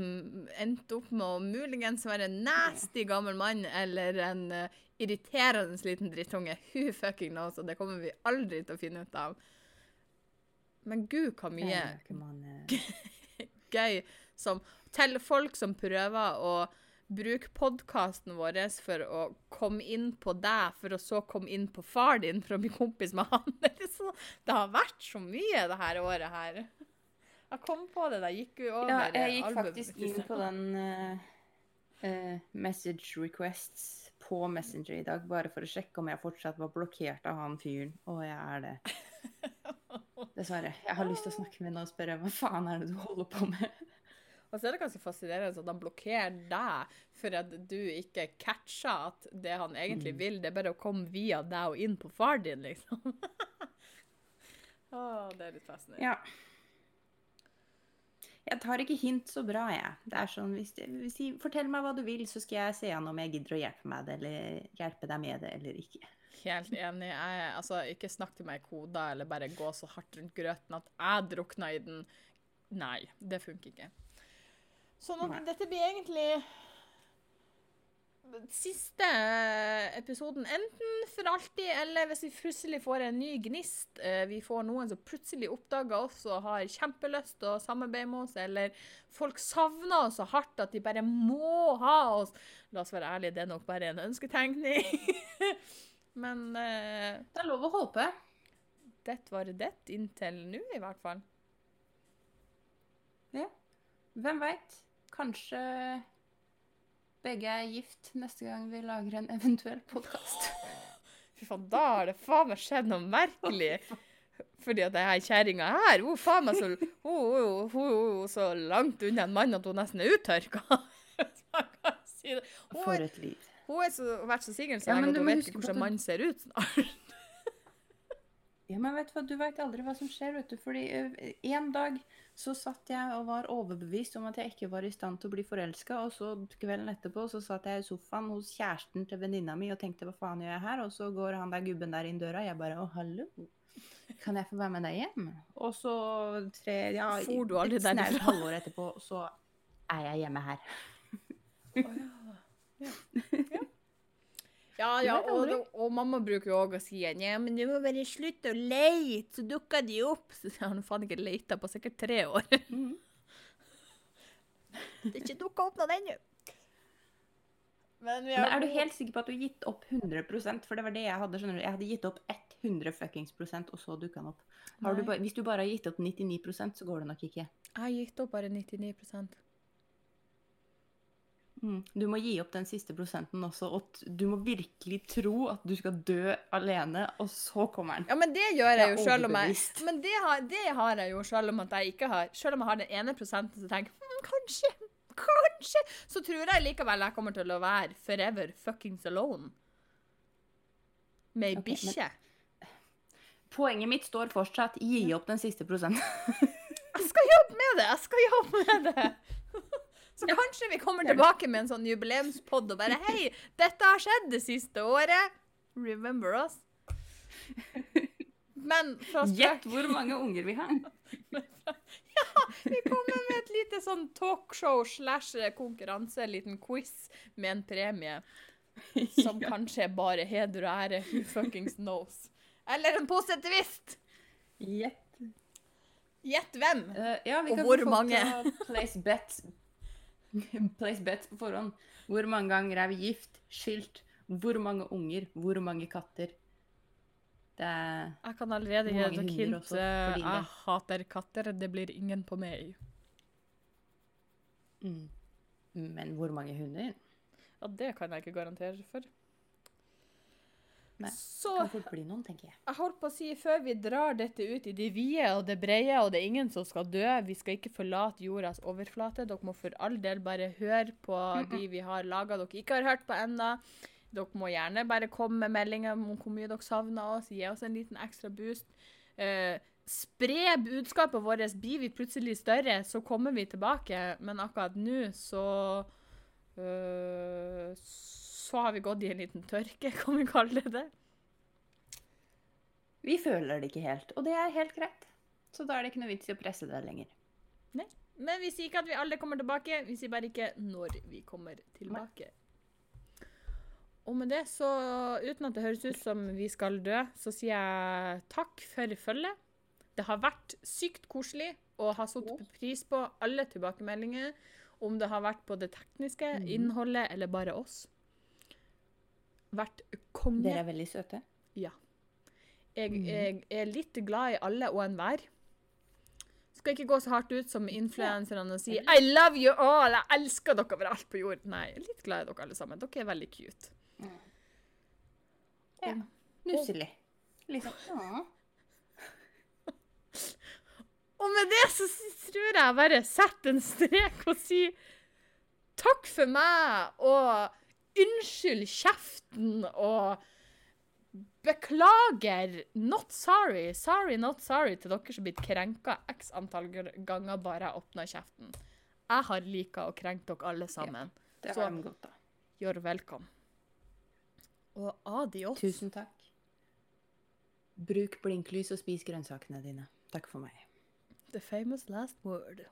endte opp med å muligens være en nasty gammel mann, eller en eh, irriterende liten drittunge. Who fucking knows, og det kommer vi aldri til å finne ut av. Men gud, hva mye gøy som Til folk som prøver å bruke podkasten vår for å komme inn på deg, for å så komme inn på far din for å bli kompis med han. Det har vært så mye det her året her. Jeg kom på det jeg gikk jo over Ja, jeg gikk albumet. faktisk inn på den uh, uh, message requests på Messenger i dag, bare for å sjekke om jeg fortsatt var blokkert av han fyren. Og jeg er det. Dessverre. Jeg har lyst til å snakke med henne og spørre hva faen er det du holder på med? Og så er det ganske fascinerende at han blokkerer deg for at du ikke catcher at det han egentlig Mm. vil, det er bare å komme via deg og inn på far din, liksom. Åh, det er litt fascinerende. Ja. Jeg tar ikke hint så bra, jeg. Det er sånn, hvis, hvis de, Fortell meg hva du vil, så skal jeg se an om jeg gidder å hjelpe meg det, eller hjelpe deg med det eller ikke. Helt enig. Jeg, altså, ikke snakk til meg i koder eller bare gå så hardt rundt grøten at jeg drukner i den. Nei, det funker ikke. Sånn at dette blir egentlig siste episoden, enten for alltid, eller hvis vi plutselig får en ny gnist, eh, vi får noen som plutselig oppdager oss og har kjempelyst til å samarbeide med oss, eller folk savner oss så hardt at de bare må ha oss. La oss være ærlige, det er nok bare en ønsketenkning. Men uh, Det er lov å håpe. dette var det inntil nå, i hvert fall. Ja. Hvem veit? Kanskje begge er gift neste gang vi lager en eventuell podkast. Fy faen, da har det faen meg skjedd noe merkelig. Fordi at ei kjerringa her, hun faen meg så, hun, hun, hun, hun, så langt unna en mann at hun nesten er uttørka. Si. For et liv. hun har vært så singel så Ja, at hun vet ikke hvordan du- mann ser ut snart. Ja, men vet du hva, du veit aldri hva som skjer, vet du. Fordi en dag så satt jeg og var overbevist om at jeg ikke var i stand til å bli forelska, og så kvelden etterpå så satt jeg i sofaen hos kjæresten til venninna mi og tenkte hva faen gjør jeg her, og så går han der gubben der inn døra, og jeg bare å hallo. Kan jeg få være med deg hjem? Og så tre, ja, For du aldri et snaut halvår etterpå, så er jeg hjemme her. Ja, ja. ja, vet og, aldri. og mamma bruker jo òg å si ja, men du må bare slutte å leite, så dukker de opp. Så har hun faen ikke leita på sikkert tre år. Mm. Det er ikke dukka opp noen ennå. Men har... Men er du helt sikker på at du har gitt opp 100 For det var det jeg hadde. skjønner du. Jeg hadde gitt opp 100 fuckings prosent, og så dukka den opp. Har du bare, hvis du bare har gitt opp 99% så går det nok ikke. Jeg har gitt opp bare 99 Mm. Du må gi opp den siste prosenten også, og du må virkelig tro at du skal dø alene, og så kommer den. Ja, men det gjør jeg jo selv om jeg. Men det har, det har jeg jo selv om at jeg ikke har Selv om jeg har den ene prosenten som tenker hm, kanskje, kanskje Så tror jeg likevel jeg kommer til å være forever fuckings alone. Med ei okay, bikkje. Poenget mitt står fortsatt gi opp den siste prosenten. Jeg skal jobbe med det! Jeg skal jobbe med det! Så kanskje vi kommer tilbake med en sånn jubileumspod og bare Hei, dette har skjedd det siste året. Remember us? Men fra Gjett hvor mange unger vi har. ja, Vi kommer med et lite sånn talkshow slash konkurranse, en liten quiz med en premie. Som kanskje er bare heder og ære. Who fuckings knows? Eller en positivist! Gjett. Gjett hvem? uh, ja, Og hvor mange? place bets. place bets på forhånd. Hvor mange ganger er vi gift? Skilt? Hvor mange unger? Hvor mange katter? Det er Jeg kan allerede gi dere hint. eh, Jeg hater katter. Det blir ingen på meg. mm. Men hvor mange hunder? Ja, det kan jeg ikke garantere for. Nei, Så Kan fort bli noen, tenker jeg. jeg holdt på å si, før vi drar dette ut i det vide og det brede, og det er ingen som skal dø, vi skal ikke forlate jordas overflate. Dere må for all del bare høre på de vi har laga dere ikke har hørt på ennå. Dere må gjerne bare komme med meldinger om hvor mye dere savner oss, gi oss en liten ekstra boost. Eh, spre budskapet vårt. Blir vi plutselig større, så kommer vi tilbake. Men akkurat nå så øh, Så har vi gått i en liten tørke, kan vi kalle det det. Vi føler det ikke helt, og det er helt greit. Så da er det ikke noe vits i å presse det lenger. Men vi sier ikke at vi alle kommer tilbake, vi sier bare ikke når vi kommer tilbake. Og med det, så uten at det høres ut som vi skal dø, så sier jeg takk for følget. Det har vært sykt koselig og har satt pris på alle tilbakemeldinger. Om det har vært på det tekniske, Mhm. innholdet eller bare oss. Vært konge. Dere er veldig søte. Ja. Jeg, mm. jeg er litt glad i alle og enhver. Skal ikke gå så hardt ut som influenserne og si I love you all! Jeg elsker dere overalt på jord. Nei, jeg er litt glad i dere alle sammen. Dere er veldig cute. Ja. Nusselig. Liksom. Ja. Og med det så tror jeg bare setter en strek og sier takk for meg, og unnskyld kjeften, og beklager, not sorry, sorry, not sorry til dere som er blitt krenka x antall ganger bare jeg åpna kjeften. Jeg har lika å krenke dere alle sammen. Det Så- har de godt av. gjør velkommen. Og adios. Tusen takk. Bruk blinklys og spis grønnsakene dine. Takk for meg. The famous last word.